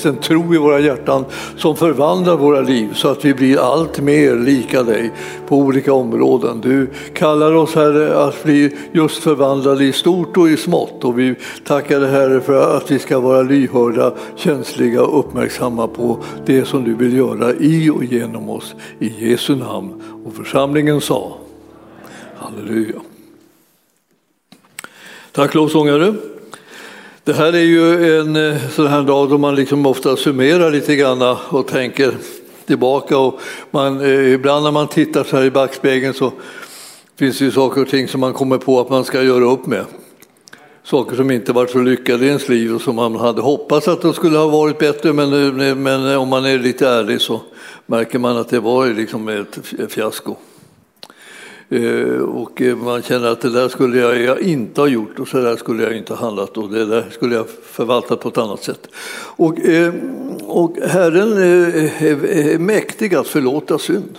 väcks en tro i våra hjärtan som förvandlar våra liv så att vi blir allt mer lika dig på olika områden. Du kallar oss Herre att bli just förvandlade i stort och i smått och vi tackar dig Herre för att vi ska vara lyhörda, känsliga och uppmärksamma på det som du vill göra i och genom oss. I Jesu namn. Och församlingen sa Halleluja. Tack lovsångare. Det här är ju en eh, sån här dag då man liksom ofta summerar lite grann och tänker tillbaka. Och man, eh, ibland när man tittar så här i backspegeln så finns det ju saker och ting som man kommer på att man ska göra upp med. Saker som inte varit så lyckade i ens liv och som man hade hoppats att de skulle ha varit bättre men, eh, men eh, om man är lite ärlig så märker man att det var liksom ett fiasko. Eh, och eh, man känner att det där skulle jag inte ha gjort och så där skulle jag inte ha handlat och det där skulle jag förvaltat på ett annat sätt. Och, eh, och Herren är mäktig att förlåta synd.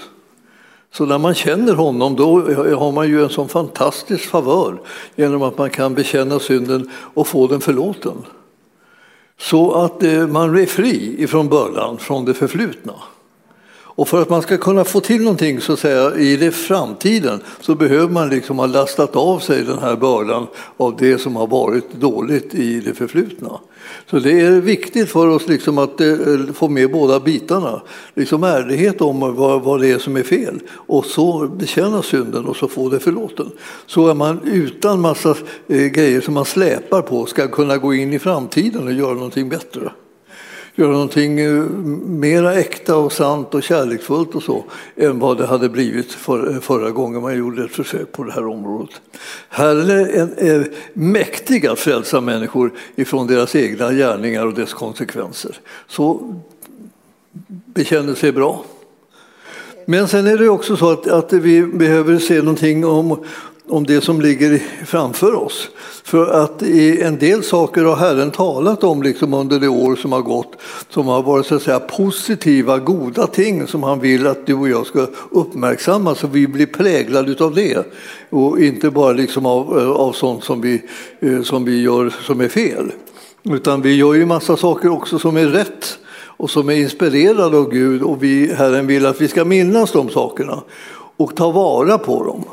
Så när man känner honom då har man ju en sån fantastisk favör genom att man kan bekänna synden och få den förlåten. Så att man är fri ifrån bördan från det förflutna. Och för att man ska kunna få till någonting så att säga, i det framtiden så behöver man liksom ha lastat av sig den här bördan av det som har varit dåligt i det förflutna. Så det är viktigt för oss liksom att eh, få med båda bitarna. Liksom ärlighet om vad, vad det är som är fel och så bekänna synden och så få det förlåten. Så är man utan massa eh, grejer som man släpar på ska kunna gå in i framtiden och göra någonting bättre göra någonting eh, mera äkta och sant och kärleksfullt och så än vad det hade blivit för, eh, förra gången man gjorde ett försök på det här området. Herren är, är eh, mäktig att frälsa människor ifrån deras egna gärningar och dess konsekvenser. Så bekännelse är bra. Men sen är det också så att, att vi behöver se någonting om om det som ligger framför oss. För att i en del saker har Herren talat om liksom under det år som har gått som har varit så att säga, positiva, goda ting som han vill att du och jag ska uppmärksamma så vi blir präglade av det. Och inte bara liksom av, eh, av sånt som vi, eh, som vi gör som är fel. Utan vi gör ju massa saker också som är rätt och som är inspirerade av Gud och vi, Herren vill att vi ska minnas de sakerna och ta vara på dem.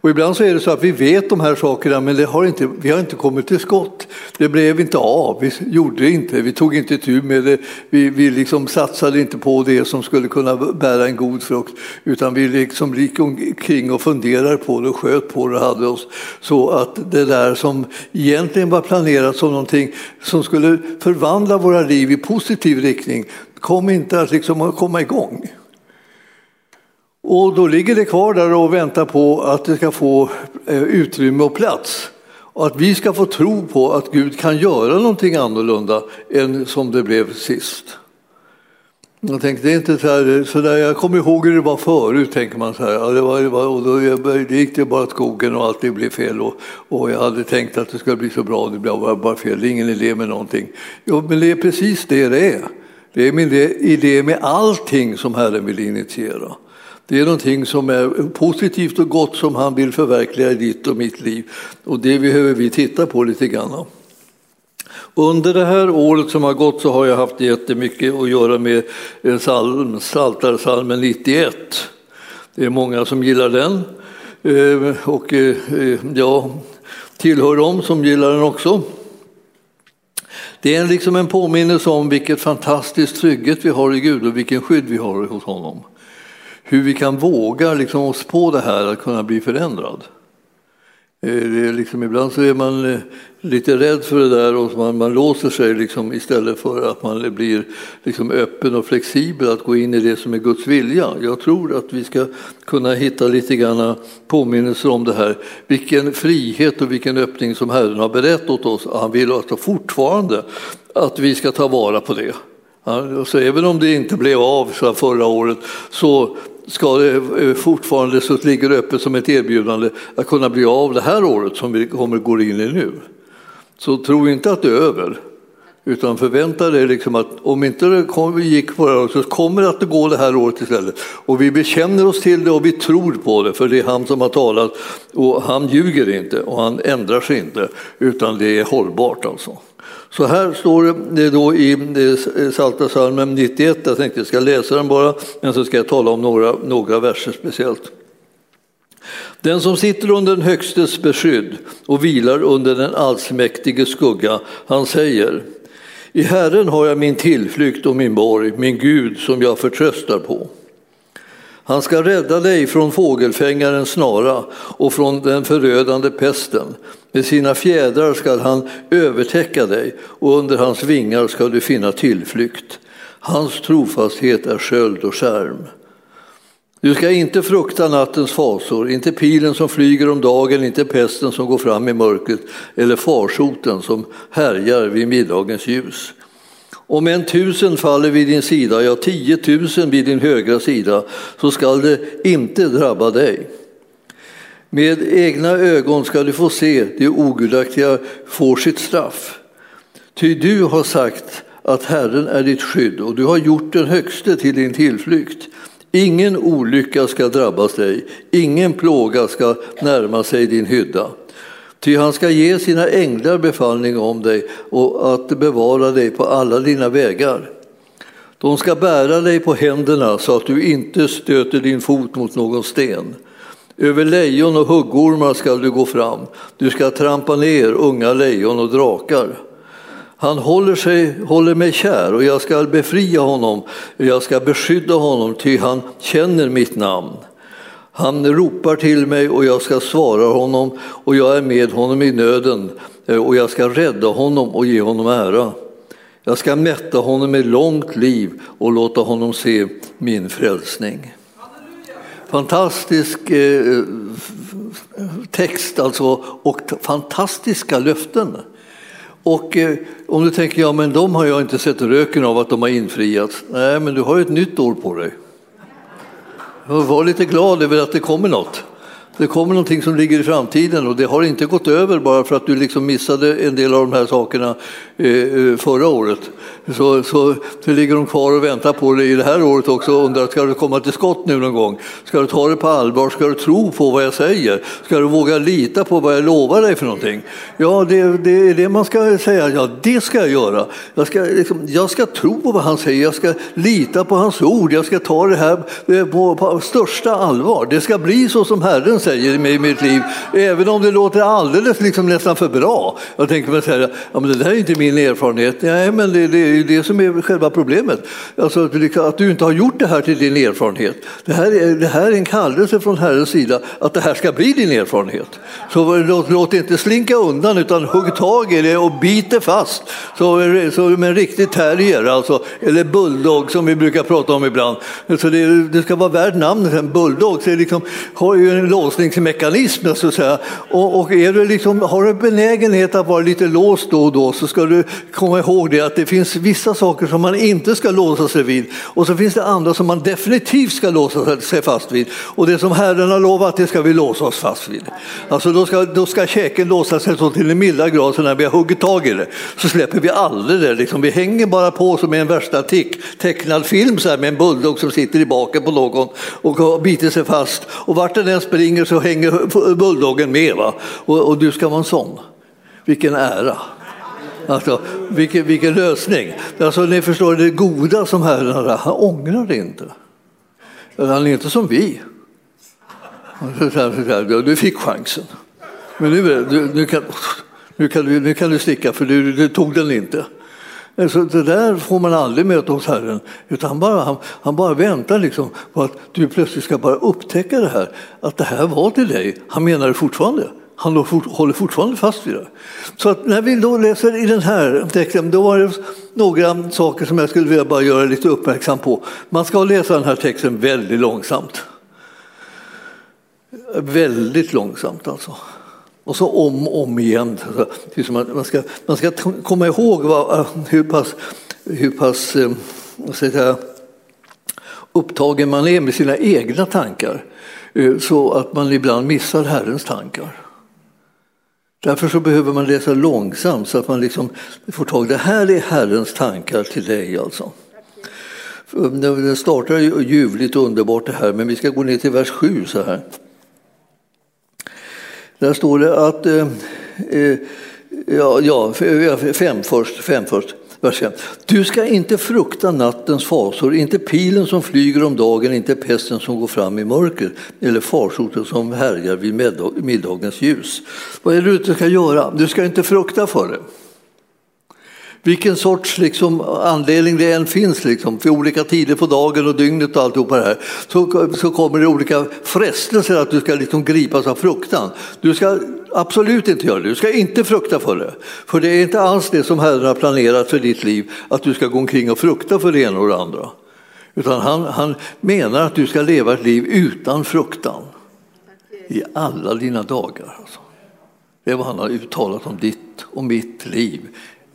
Och ibland så är det så att vi vet de här sakerna men det har inte, vi har inte kommit till skott. Det blev inte av, vi gjorde det inte, vi tog inte tur med det, vi, vi liksom satsade inte på det som skulle kunna bära en god frukt utan vi liksom gick omkring och funderade på det och sköt på det och hade oss så att det där som egentligen var planerat som någonting som skulle förvandla våra liv i positiv riktning kom inte att liksom komma igång. Och då ligger det kvar där och väntar på att det ska få eh, utrymme och plats. Och att vi ska få tro på att Gud kan göra någonting annorlunda än som det blev sist. Jag tänkte, det är inte så, här, så där, jag kommer ihåg hur det var förut, tänker man så här. Ja, det, var, det, var, och då det gick det bara skogen och allt det blev fel. Och, och, jag hade tänkt att det skulle bli så bra, det blev bara, bara fel. Det är ingen idé med någonting. Jo, men det är precis det det är. Det är min idé med allting som Herren vill initiera. Det är någonting som är positivt och gott som han vill förverkliga i ditt och mitt liv. Och det behöver vi titta på lite grann. Under det här året som har gått så har jag haft jättemycket att göra med psalm, Psaltarpsalmen 91. Det är många som gillar den. Ehm, och eh, jag tillhör dem som gillar den också. Det är liksom en påminnelse om vilket fantastiskt trygghet vi har i Gud och vilken skydd vi har hos honom hur vi kan våga liksom oss på det här att kunna bli förändrad. Eh, det är liksom, ibland så är man eh, lite rädd för det där och man, man låser sig liksom istället för att man blir liksom öppen och flexibel att gå in i det som är Guds vilja. Jag tror att vi ska kunna hitta lite grann påminnelser om det här. Vilken frihet och vilken öppning som Herren har berättat åt oss. Han vill alltså fortfarande att vi ska ta vara på det. Så även om det inte blev av så förra året så ska det fortfarande så ligger det öppet som ett erbjudande att kunna bli av det här året som vi kommer gå in i nu. Så tro inte att det är över. Utan förvänta dig liksom att om inte det gick förra året så kommer det att gå det här året istället. Och vi bekänner oss till det och vi tror på det för det är han som har talat och han ljuger inte och han ändrar sig inte utan det är hållbart alltså. Så här står det då i Salta salmen 91, jag tänkte jag ska läsa den bara, men så ska jag tala om några, några verser speciellt. Den som sitter under den Högstes beskydd och vilar under den allsmäktige skugga, han säger i Herren har jag min tillflykt och min borg, min Gud som jag förtröstar på. Han ska rädda dig från fågelfängarens snara och från den förödande pesten. Med sina fjädrar ska han övertäcka dig och under hans vingar ska du finna tillflykt. Hans trofasthet är sköld och skärm. Du ska inte frukta nattens fasor, inte pilen som flyger om dagen, inte pesten som går fram i mörkret eller farsoten som härjar vid middagens ljus. Om en tusen faller vid din sida, ja tiotusen vid din högra sida, så skall det inte drabba dig. Med egna ögon ska du få se det ogudaktiga får sitt straff. Ty du har sagt att Herren är ditt skydd och du har gjort den högste till din tillflykt. Ingen olycka ska drabbas dig, ingen plåga ska närma sig din hydda. Ty han ska ge sina änglar befallning om dig och att bevara dig på alla dina vägar. De ska bära dig på händerna så att du inte stöter din fot mot någon sten. Över lejon och huggormar ska du gå fram, du ska trampa ner unga lejon och drakar. Han håller, sig, håller mig kär och jag ska befria honom, jag ska beskydda honom, ty han känner mitt namn. Han ropar till mig och jag ska svara honom och jag är med honom i nöden eh, och jag ska rädda honom och ge honom ära. Jag ska mätta honom med långt liv och låta honom se min frälsning. Fantastisk eh, eh, text alltså och fantastiska löften. Och eh, om du tänker, ja men de har jag inte sett röken av att de har infriats. Nej, men du har ett nytt år på dig. Var lite glad över att det kommer något. Det kommer någonting som ligger i framtiden och det har inte gått över bara för att du liksom missade en del av de här sakerna eh, eh, förra året. Så, så, det ligger de kvar och väntar på dig i det här året också och undrar, ska du komma till skott nu någon gång? Ska du ta det på allvar? Ska du tro på vad jag säger? Ska du våga lita på vad jag lovar dig för någonting? Ja, det, det är det man ska säga. Ja, det ska jag göra. Jag ska, liksom, jag ska tro på vad han säger. Jag ska lita på hans ord. Jag ska ta det här eh, på, på största allvar. Det ska bli så som Herren säger säger i mitt liv, även om det låter alldeles liksom nästan för bra. Jag tänker mig säga, ja, men det där är inte min erfarenhet. Nej, men det, det är det som är själva problemet. Alltså att du inte har gjort det här till din erfarenhet. Det här är, det här är en kallelse från Herrens sida att det här ska bli din erfarenhet. Så låt, låt inte slinka undan utan hugg tag i det och bit det fast. Så, så med en riktig terrier, alltså, eller bulldog som vi brukar prata om ibland. Så det, det ska vara värd namnet. En bulldog så liksom, har ju en låsningsmekanism så att säga. Och, och är du liksom, har du benägenhet att vara lite låst då och då så ska du komma ihåg det att det finns vissa saker som man inte ska låsa sig vid och så finns det andra som man definitivt ska låsa sig fast vid. Och det som Herren har lovat, det ska vi låsa oss fast vid. Alltså då ska, då ska käken låsa sig så till den milda grad så när vi har huggit tag i det så släpper vi aldrig det. Liksom, vi hänger bara på som i en värsta tick, tecknad film så här, med en bulldog som sitter i baken på någon och biter sig fast. Och vart den än springer så hänger bulldoggen med. Va? Och, och du ska vara en sån. Vilken ära! Alltså, vilken, vilken lösning! Alltså, ni förstår, det goda som Herren har, han ångrar det inte. Alltså, han är inte som vi. Du fick chansen. Men nu, nu, kan, nu, kan, du, nu kan du sticka för du, du tog den inte. Eh, så det där får man aldrig möta hos Herren, utan han bara, han, han, bara väntar liksom på att du plötsligt ska bara upptäcka det här, att det här var till dig. Han menar det fortfarande. Han håller fortfarande fast vid det. Så att när vi då läser i den här texten, då var det några saker som jag skulle vilja bara göra lite uppmärksam på. Man ska läsa den här texten väldigt långsamt. Väldigt långsamt alltså. Och så om och om igen. Man ska, man ska komma ihåg vad, eh, hur pass, hur pass eh, säga, upptagen man är med sina egna tankar eh, så att man ibland missar Herrens tankar. Därför så behöver man läsa långsamt så att man liksom får tag det här är Herrens tankar till dig. Alltså. Den startar ljuvligt och underbart det här, men vi ska gå ner till vers 7 så här. Där står det att eh, eh Ja, ja, fem först. Fem först. Vers 5. Du ska inte frukta nattens fasor, inte pilen som flyger om dagen, inte pesten som går fram i mörker eller farsoten som härjar vid middagens ljus. Vad är det du ska göra? Du ska inte frukta för det vilken sorts liksom, anledning det än finns liksom, för olika tider på dagen och dygnet och alltihopa det här så, så kommer det olika frestelser att du ska liksom gripas av fruktan. Du ska absolut inte göra det, du ska inte frukta för det. För det är inte alls det som Herren har planerat för ditt liv, att du ska gå omkring och frukta för det ena och det andra. Utan han, han menar att du ska leva ett liv utan fruktan i alla dina dagar. Alltså. Det är vad han har uttalat om ditt och mitt liv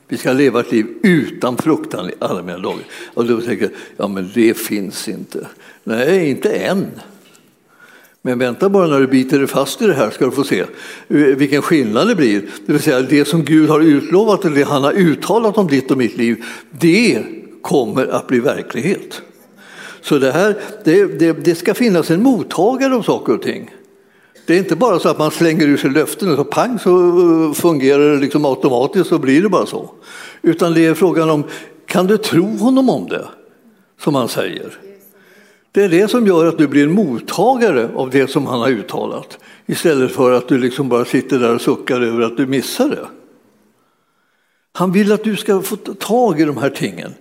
vi ska leva ett liv utan fruktan i alla mina dagar. Och då tänker jag, ja men det finns inte. Nej, inte än. Men vänta bara när du biter dig fast i det här ska du få se vilken skillnad det blir. Det vill säga det som Gud har utlovat, eller det han har uttalat om ditt och mitt liv, det kommer att bli verklighet. Så det, här, det, det, det ska finnas en mottagare av saker och ting. Det är inte bara så att man slänger ur sig löften och så pang så eh, fungerar det liksom automatiskt och blir det bara så. Utan det är frågan om, kan du tro honom om det? Som han säger. Det är det som gör att du blir en mottagare av det som han har uttalat. Istället för att du liksom bara sitter där och suckar över att du missar det. Han vill att du ska få tag i de här tingen.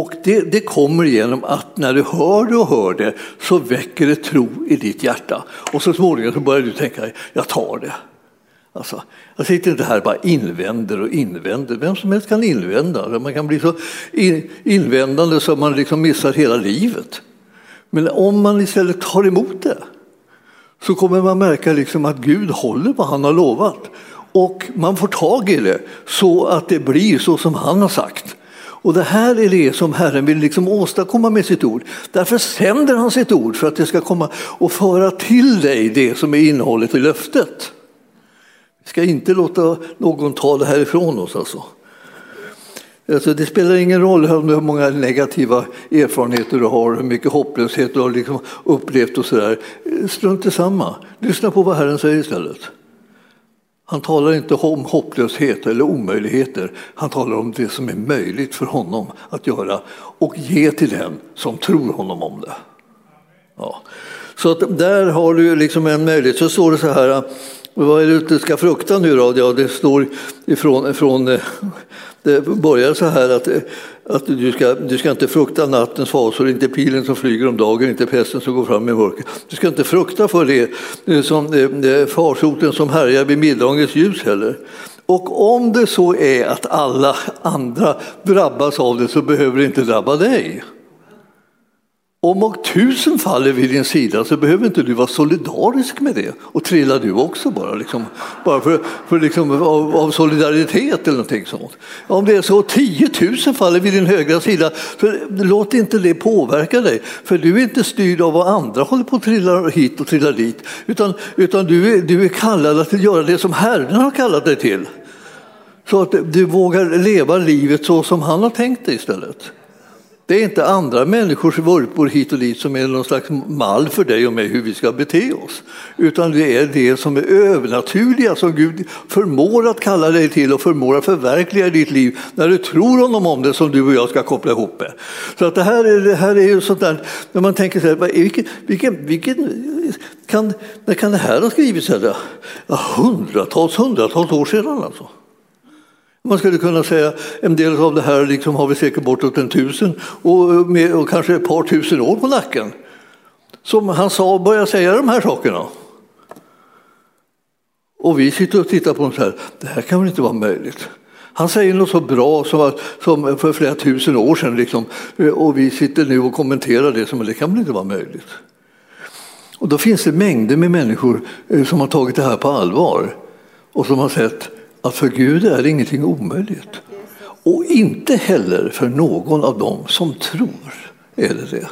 Och det, det, kommer genom att när du hör det och hör det så väcker det tro i ditt hjärta. Och så småningom så börjar du tänka, jag tar det. Alltså, jag sitter inte här och bara invänder och invänder. Vem som helst kan invända. Man kan bli så invändande så man liksom missar hela livet. Men om man istället tar emot det så kommer man märka liksom att Gud håller vad han har lovat. Och man får tag i det så att det blir så som han har sagt. Och det här är det som Herren vill liksom åstadkomma med sitt ord. Därför sänder han sitt ord för att det ska komma och föra till dig det som är innehållet i löftet. Vi ska inte låta någon ta det här ifrån oss. Alltså. Alltså det spelar ingen roll hur många negativa erfarenheter du har, hur mycket hopplöshet du har liksom upplevt och sådär. Strunt i samma. Lyssna på vad Herren säger istället. Han talar inte om hopplöshet eller omöjligheter. Han talar om det som är möjligt för honom att göra och ge till den som tror honom om det. Ja. Så att där har du liksom en möjlighet. Så står det så här, vad är det du ska frukta nu då? Ja, det står ifrån, ifrån eh, det börjar så här att, eh, att du, ska, du ska inte frukta nattens fasor, inte pilen som flyger om dagen, inte pesten som går fram i mörker. Du ska inte frukta för det, eh, som, det farsoten som härjar vid middagens ljus heller. Och om det så är att alla andra drabbas av det så behöver det inte drabba dig. Om och tusen faller vid din sida så behöver inte du vara solidarisk med det och trilla du också bara, liksom, bara för, för liksom, av, av, solidaritet eller någonting sånt. Om det är så tiotusen faller vid din högra sida, så låt inte det påverka dig. För du är inte styrd av vad andra håller på att trilla hit och trilla dit, utan, utan du, är, du är kallad att göra det som Herren har kallat dig till. Så att du vågar leva livet så som han har tänkt dig istället. Det är inte andra människors vurpor hit och dit som är någon slags mall för dig och mig hur vi ska bete oss. Utan det är det som är övernaturliga som Gud förmår att kalla dig till och förmår att förverkliga i ditt liv när du tror honom om det som du och jag ska koppla ihop med. Så att det, här är, det här är ju sånt där, när man tänker så här, vilken, vilken, vilken, kan, när kan det här ha skrivits? Hundratals, hundratals år sedan alltså. Man skulle kunna säga en del av det här liksom har vi säkert bortåt en tusen och, med, och kanske ett par tusen år på nacken. Som han sa och började säga de här sakerna. Och vi sitter och tittar på dem så här, det här kan väl inte vara möjligt. Han säger något så bra som, som för flera tusen år sedan liksom, och vi sitter nu och kommenterar det som det kan väl inte vara möjligt. Och då finns det mängder med människor eh, som har tagit det här på allvar och som har sett att för Gud är ingenting omöjligt. Och inte heller för någon av dem som tror är det det.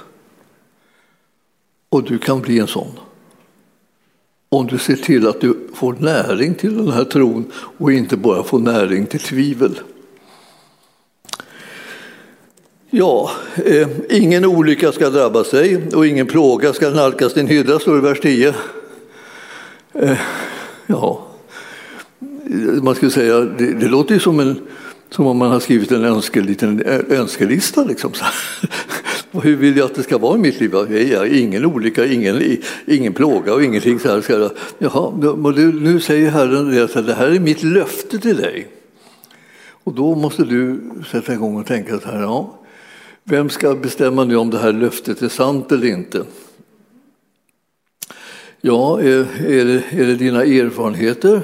Och du kan bli en sån. Om du ser till att du får näring till den här tron och inte bara får näring till tvivel. Ja, eh, ingen olycka ska drabba sig och ingen plåga ska nalkas din hydda, står det i vers 10. Eh, ja, man skulle säga, det, det låter ju som, en, som om man har skrivit en önske, liten önskelista. Liksom. Hur vill jag att det ska vara i mitt liv? Ingen olycka, ingen, ingen plåga och ingenting så här. Ska Jaha, nu säger Herren att det här är mitt löfte till dig. Och då måste du sätta igång och tänka så här, ja, vem ska bestämma nu om det här löftet är sant eller inte? Ja, är, är, det, är det dina erfarenheter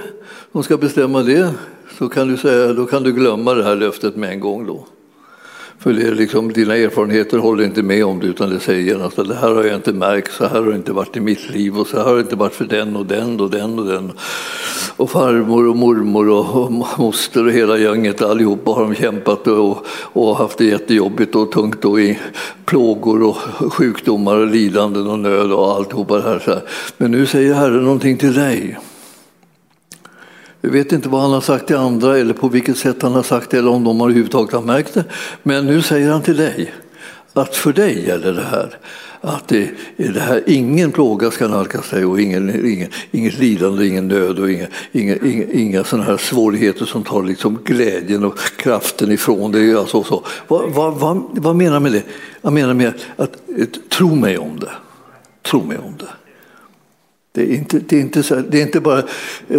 som ska bestämma det så kan du säga, då kan du glömma det här löftet med en gång. Då. För det är liksom, dina erfarenheter håller inte med om det utan det säger genast att det här har jag inte märkt, så här har det inte varit i mitt liv och så här har det inte varit för den och den och den och den. Och farmor och mormor och moster och hela gänget allihopa har de kämpat och, och haft det jättejobbigt och tungt och i plågor och sjukdomar och lidanden och nöd och alltihopa det här. Så här. Men nu säger Herren någonting till dig. Jag vet inte vad han har sagt till andra eller på vilket sätt han har sagt det eller om de har överhuvudtaget har märkt det. Men nu säger han till dig att för dig gäller det här. Att det, det här, ingen plåga ska nalkas dig och ingen, ingen, inget lidande, ingen nöd och inga, inga, inga, inga sådana här svårigheter som tar liksom glädjen och kraften ifrån dig. Alltså så. Vad, vad, vad, vad menar jag med det? Jag menar med att tro mig om det. Tro mig om det. Det är inte, det är inte, så, det är inte bara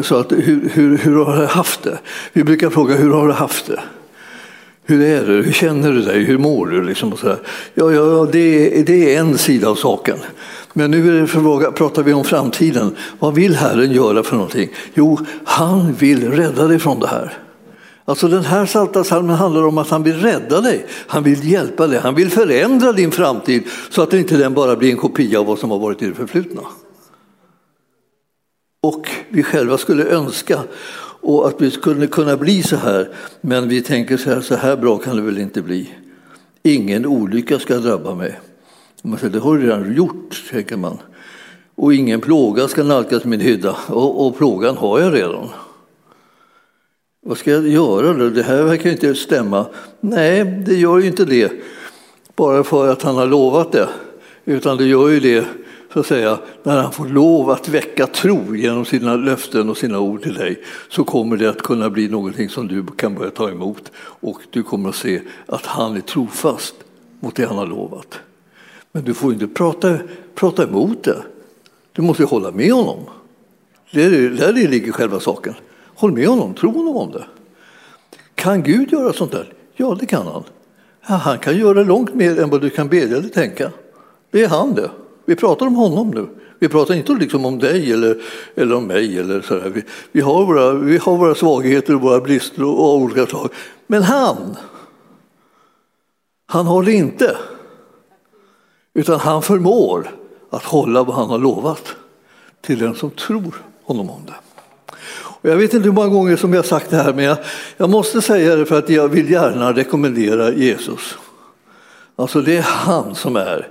så att hur, hur, hur har du haft det? Vi brukar fråga hur har du haft det? Hur är det? Hur känner du dig? Hur mår du? Liksom och så här. Ja, ja det, är, det är en sida av saken. Men nu är det fråga, pratar vi om framtiden. Vad vill Herren göra för någonting? Jo, han vill rädda dig från det här. Alltså den här Psaltarpsalmen handlar om att han vill rädda dig, han vill hjälpa dig, han vill förändra din framtid så att inte den bara blir en kopia av vad som har varit i det förflutna och vi själva skulle önska och att vi skulle kunna bli så här. Men vi tänker så här, så här bra kan det väl inte bli. Ingen olycka ska drabba mig. Man säger, det har du redan gjort, tänker man. Och ingen plåga ska nalkas min hydda. Och, och plågan har jag redan. Vad ska jag göra då? Det här verkar inte stämma. Nej, det gör ju inte det bara för att han har lovat det. Utan det gör ju det så att säga, när han får lov att väcka tro genom sina löften och sina ord till dig så kommer det att kunna bli någonting som du kan börja ta emot och du kommer att se att han är trofast mot det han har lovat. Men du får inte prata, prata emot det. Du måste hålla med honom. Det är, där ligger själva saken. Håll med honom, tro honom om det. Kan Gud göra sånt där? Ja, det kan han. Han kan göra långt mer än vad du kan bedja eller tänka. Det är han det. Vi pratar om honom nu. Vi pratar inte liksom om dig eller, eller om mig. Eller så vi, vi, har våra, vi har våra svagheter och våra brister och, och olika slag. Men han, han har det inte. Utan han förmår att hålla vad han har lovat till den som tror honom om det. Och jag vet inte hur många gånger som jag har sagt det här, men jag, jag måste säga det för att jag vill gärna rekommendera Jesus. Alltså det är han som är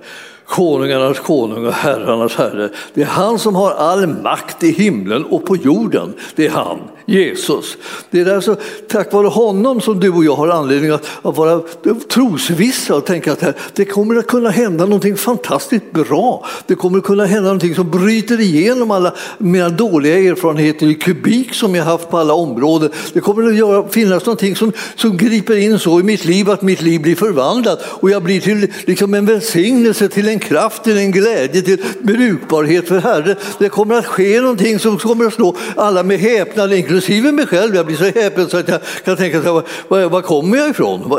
konungarnas konung och herrarnas herre. Det är han som har all makt i himlen och på jorden. Det är han, Jesus. Det är alltså tack vare honom som du och jag har anledning att, att vara trosvissa och tänka att det kommer att kunna hända någonting fantastiskt bra. Det kommer att kunna hända någonting som bryter igenom alla mina dåliga erfarenheter i kubik som jag haft på alla områden. Det kommer att göra, finnas någonting som, som griper in så i mitt liv att mitt liv blir förvandlat och jag blir till liksom en välsignelse till en kraft, till en glädje, till brukbarhet för Herren. Det kommer att ske någonting som kommer att slå alla med häpnad, inklusive Inklusive mig själv. Jag blir så häpen så att jag kan tänka, så här, var, var kommer jag ifrån?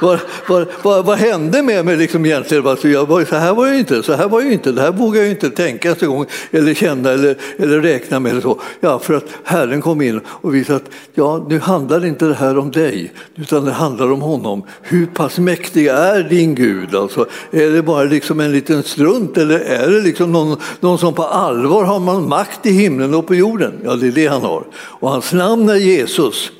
Var, var, var, vad hände med mig liksom egentligen? Alltså jag var, så här var jag inte, så här var jag inte, det här vågar jag inte tänka en gång eller känna eller, eller räkna med. Eller så. Ja, för att Herren kom in och visade att ja, nu handlar inte det här om dig, utan det handlar om honom. Hur pass mäktig är din Gud? Alltså, är det bara liksom en liten strunt eller är det liksom någon, någon som på allvar har man makt i himlen och på jorden? Ja, det är det han har. Och hans namn är Jesus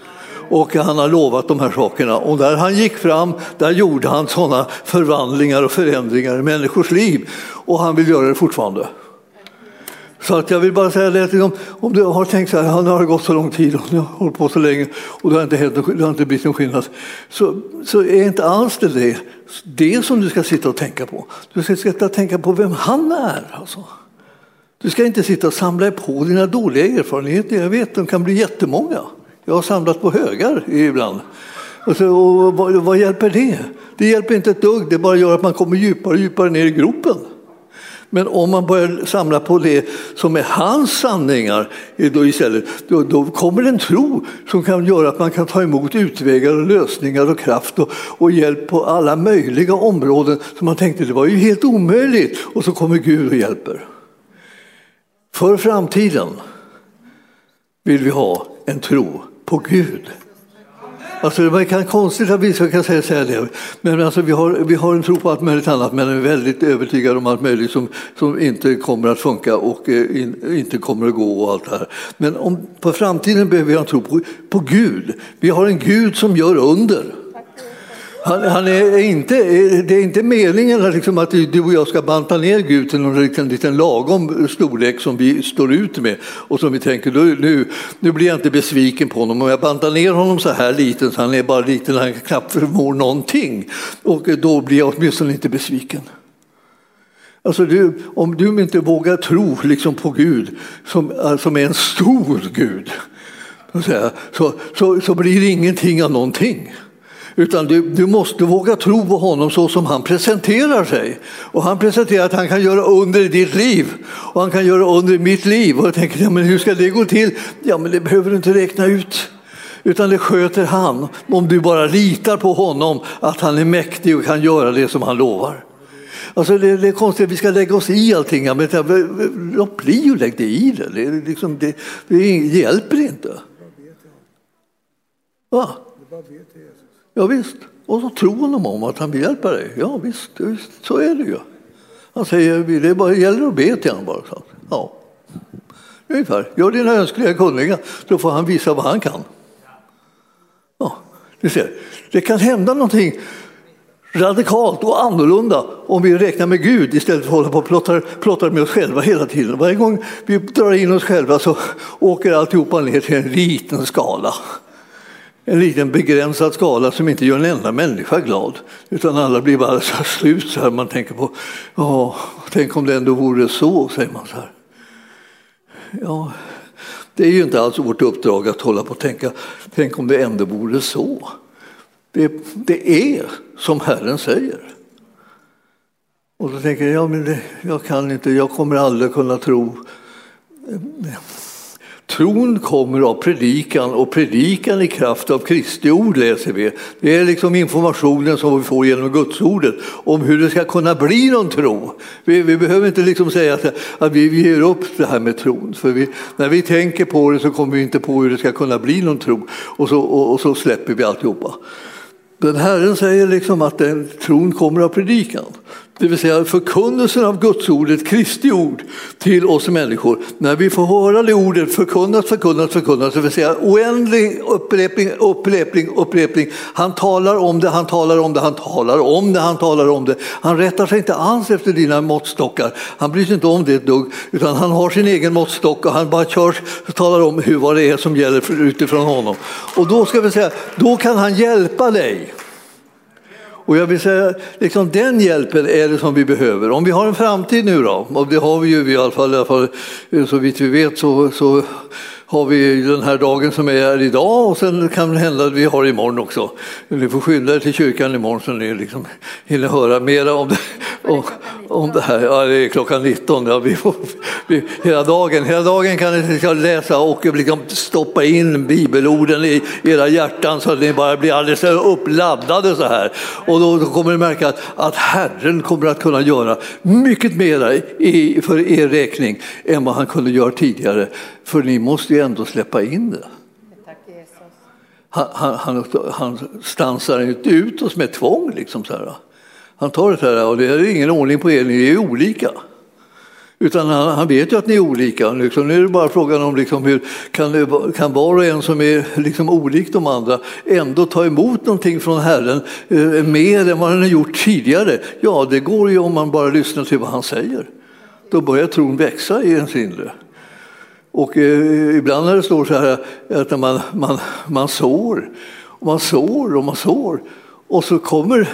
och han har lovat de här sakerna. Och där han gick fram, där gjorde han sådana förvandlingar och förändringar i människors liv. Och han vill göra det fortfarande. Så att jag vill bara säga det, om, om du har tänkt så här, nu har det gått så lång tid och jag har hållit på så länge och det har inte, hänt, det har inte blivit någon skillnad. Så, så är inte alls det, det det som du ska sitta och tänka på. Du ska sitta och tänka på vem han är. Alltså. Du ska inte sitta och samla på dina dåliga erfarenheter. Jag vet, de kan bli jättemånga. Jag har samlat på högar ibland. Och, så, och vad, vad, hjälper det? Det hjälper inte ett dugg, det bara gör att man kommer djupare och djupare ner i gropen. Men om man börjar samla på det som är hans sanningar eh, då istället, då, då kommer en tro som kan göra att man kan ta emot utvägar och lösningar och kraft och, och hjälp på alla möjliga områden som man tänkte det var ju helt omöjligt och så kommer Gud och hjälper. För framtiden vill vi ha en tro på Gud. Alltså det verkar konstigt att vissa kan säga, säga det, men alltså vi, har, vi har en tro på allt möjligt annat men är väldigt övertygade om allt möjligt som, som inte kommer att funka och eh, in, inte kommer att gå och allt det här. Men om, på framtiden behöver vi ha en tro på, på Gud. Vi har en Gud som gör under. Han, han, är inte, det är inte meningen liksom att du och jag ska banta ner Gud till någon liten, liten lagom storlek som vi står ut med och som vi tänker nu, nu blir jag inte besviken på honom om jag bantar ner honom så här liten så han är bara liten, han knappt förmår någonting och då blir jag åtminstone inte besviken. Alltså du, om du inte vågar tro liksom på Gud som, som är en stor Gud så, så, så blir det ingenting av någonting. Utan du, du måste våga tro på honom så som han presenterar sig. Och han presenterar att han kan göra under i ditt liv och han kan göra under i mitt liv. Och jag tänker, ja, men hur ska det gå till? Ja, men det behöver du inte räkna ut. Utan det sköter han om du bara litar på honom att han är mäktig och kan göra det som han lovar. Alltså det, det är konstigt att vi ska lägga oss i allting. Men låt bli att lägga dig i det. Det, liksom, det, det hjälper inte. Va? Ja, visst. Och så tror honom om att han vill hjälpa dig. Ja visst, visst så är det ju. Han säger det bara gäller att be till honom bara. Så. Ja. Ungefär. Gör dina önskningar kunniga så får han visa vad han kan. Ja, du ser. Det kan hända någonting radikalt och annorlunda om vi räknar med Gud istället för att hålla på och plottar, plottar med oss själva hela tiden. Varje gång vi drar in oss själva så åker alltihopa ner till en liten skala en liten begränsad skala som inte gör en enda människa glad. Utan alla blir bara så slut så här. Man tänker på, ja, tänk om det ändå vore så, säger man så här. Ja, det är ju inte alls vårt uppdrag att hålla på och tänka, tänk om det ändå vore så. Det, det är som Herren säger. Och då tänker jag, ja, men det, jag kan inte, jag kommer aldrig kunna tro Tron kommer av predikan och predikan i kraft av Kristi ord läser vi. Det är liksom informationen som vi får genom Guds ordet om hur det ska kunna bli någon tro. Vi, vi behöver inte liksom säga att, att vi ger upp det här med tron. För vi, när vi tänker på det så kommer vi inte på hur det ska kunna bli någon tro och så, och, och så släpper vi alltihopa. Men Herren säger liksom att den tron kommer av predikan det vill säga förkunnelsen av Guds ordet, Kristi ord, till oss människor. När vi får höra det ordet förkunnas, förkunnas, förkunnas, det vill säga oändlig upprepning, upprepning, upprepning. Han talar om det, han talar om det, han talar om det, han talar om det. Han rättar sig inte alls efter dina måttstockar. Han bryr sig inte om det ett dugg, utan han har sin egen måttstock och han bara kör och talar om hur, vad det är som gäller utifrån honom. Och då ska vi säga, då kan han hjälpa dig. Och jag vill säga, liksom den hjälpen är det som vi behöver. Om vi har en framtid nu då, och det har vi ju i alla fall, i alla fall så vitt vi vet så, så har vi den här dagen som är här idag och sen kan det hända att vi har imorgon också. Ni får skynda er till kyrkan imorgon så ni liksom hinner höra mera om det, om, om det här. Ja, det är klockan 19. Ja, vi får, vi, hela, dagen, hela dagen kan ni läsa och liksom stoppa in bibelorden i era hjärtan så att ni bara blir alldeles uppladdade så här. Och då, då kommer ni märka att, att Herren kommer att kunna göra mycket mera i, för er räkning än vad han kunde göra tidigare. För ni måste ju ändå släppa in det. Han, han, han, stansar inte ut oss med tvång. Liksom så här. Han tar det här och det är ingen ordning på er, ni är olika. Utan han, han, vet ju att ni är olika. Liksom, nu är det bara frågan om liksom, hur kan, kan var och en som är liksom, olik de andra ändå ta emot någonting från Herren eh, mer än vad han har gjort tidigare. Ja, det går ju om man bara lyssnar till vad han säger. Då börjar tron växa i ens inre. Och eh, ibland när det står så här att man, man, man sår, och man sår och man sår och så kommer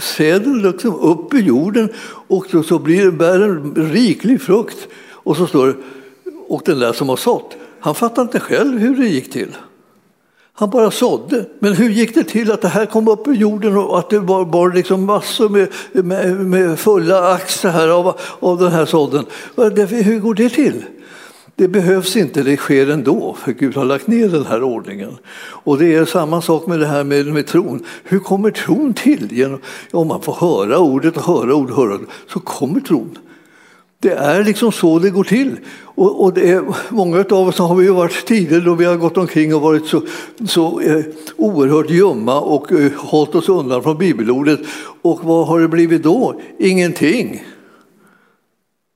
säden liksom upp i jorden och så, så blir, bär den riklig frukt. Och så står det, och den där som har sått, han fattar inte själv hur det gick till. Han bara sådde. Men hur gick det till att det här kom upp ur jorden och att det var, var liksom massor med, med, med fulla axlar här av, av den här sådden? Hur går det till? Det behövs inte, det sker ändå, för Gud har lagt ner den här ordningen. Och det är samma sak med det här med, med tron. Hur kommer tron till? Genom, om man får höra ordet och höra ordet, höra, så kommer tron. Det är liksom så det går till. Och, och är, många av oss har vi ju varit tider då vi har gått omkring och varit så, så eh, oerhört ljumma och eh, hållit oss undan från bibelordet. Och vad har det blivit då? Ingenting.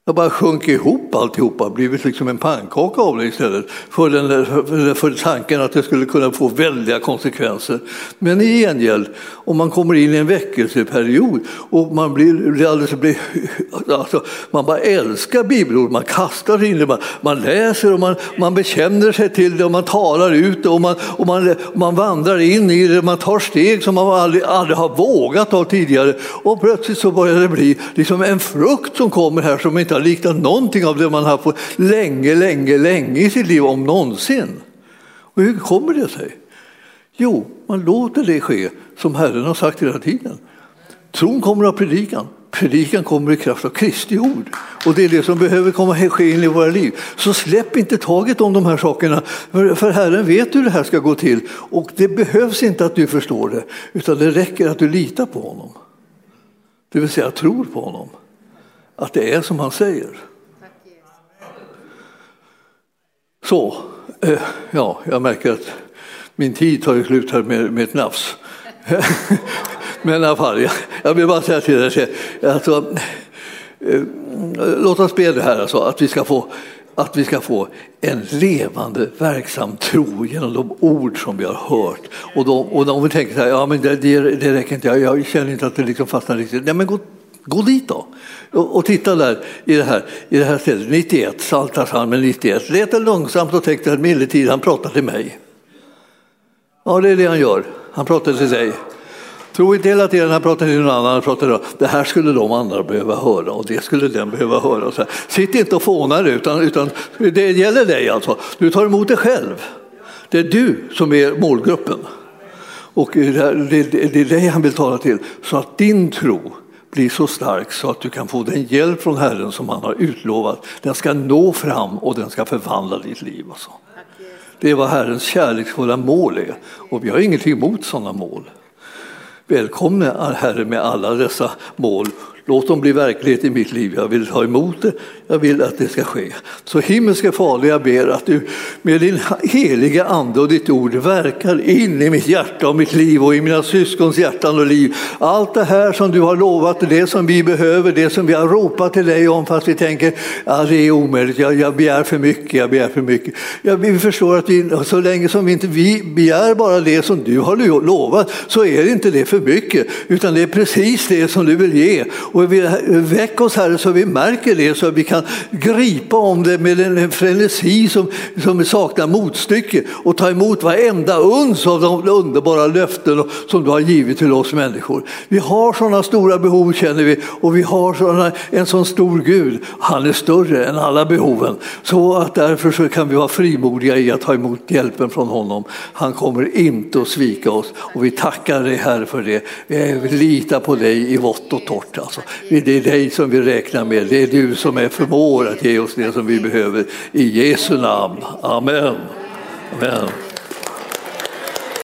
Det har bara sjunkit ihop alltihopa, blivit liksom en pannkaka av det istället. För, den, för, för tanken att det skulle kunna få väldiga konsekvenser. Men i gengäld, om man kommer in i en väckelseperiod och man blir, alldeles, blir alltså, man bara älskar bibelord, man kastar sig in det, man, man läser och man, man bekänner sig till det och man talar ut det och man, och man, man vandrar in i det, man tar steg som man aldrig, aldrig har vågat ta tidigare. Och plötsligt så börjar det bli liksom en frukt som kommer här som inte har liknat någonting av det man har fått länge, länge, länge i sitt liv, om någonsin. Och hur kommer det sig? Jo, man låter det ske som Herren har sagt hela tiden. Tron kommer av predikan, predikan kommer i kraft av Kristi ord. Och det är det som behöver komma ske in i våra liv. Så släpp inte taget om de här sakerna, för Herren vet hur det här ska gå till. Och det behövs inte att du förstår det, utan det räcker att du litar på honom. Det vill säga tror på honom att det är som han säger. Så, eh, ja, jag märker att min tid tar ju slut här med, med ett nafs. Men i alla fall, jag, jag vill bara säga till dig, alltså, eh, låt oss be det här alltså, att vi ska få att vi ska få en levande, verksam tro genom de ord som vi har hört. Och, de, och om vi tänker så här, ja men det, det, det räcker inte, jag, jag känner inte att det liksom fastnar riktigt. Nej men gå, gå dit då. Och, och titta där i det här, i det här stället, 91, Psaltarpsalmen 91. Leta långsamt och tänk att medeltid, han pratar till mig. Ja, det är det han gör. Han pratar till sig. Tro inte hela tiden han pratar till någon annan. Han pratar till det här skulle de andra behöva höra och det skulle den behöva höra. Så här. Sitt inte och fånar utan, utan det gäller dig alltså. Du tar emot dig själv. Det är du som är målgruppen. Och det är dig han vill tala till. Så att din tro bli så stark så att du kan få den hjälp från Herren som han har utlovat. Den ska nå fram och den ska förvandla ditt liv. Alltså. Det är vad Herrens kärleksfulla mål är och vi har ingenting emot sådana mål. Välkomna Herre med alla dessa mål Låt dem bli verklighet i mitt liv. Jag vill ta emot det. Jag vill att det ska ske. Så himmelska Fader, jag ber att du med din heliga ande och ditt ord verkar in i mitt hjärta och mitt liv och i mina syskons hjärtan och liv. Allt det här som du har lovat, det som vi behöver, det som vi har ropat till dig om fast vi tänker att det är omöjligt, jag, jag begär för mycket, jag begär för mycket. Ja, vi förstår att vi, så länge som vi inte vi begär bara det som du har lovat så är det inte det för mycket utan det är precis det som du vill ge. Och vi, väck oss Herre så vi märker det, så vi kan gripa om det med en frenesi som, som saknar motstycke och ta emot varenda uns av de underbara löften som du har givit till oss människor. Vi har sådana stora behov känner vi och vi har såna, en sån stor Gud. Han är större än alla behoven. Så att därför så kan vi vara frimodiga i att ta emot hjälpen från honom. Han kommer inte att svika oss och vi tackar dig Herre för det. Vi litar på dig i vått och torrt. Alltså. Det är dig som vi räknar med. Det är du som är förmår att ge oss det som vi behöver. I Jesu namn. Amen. Amen.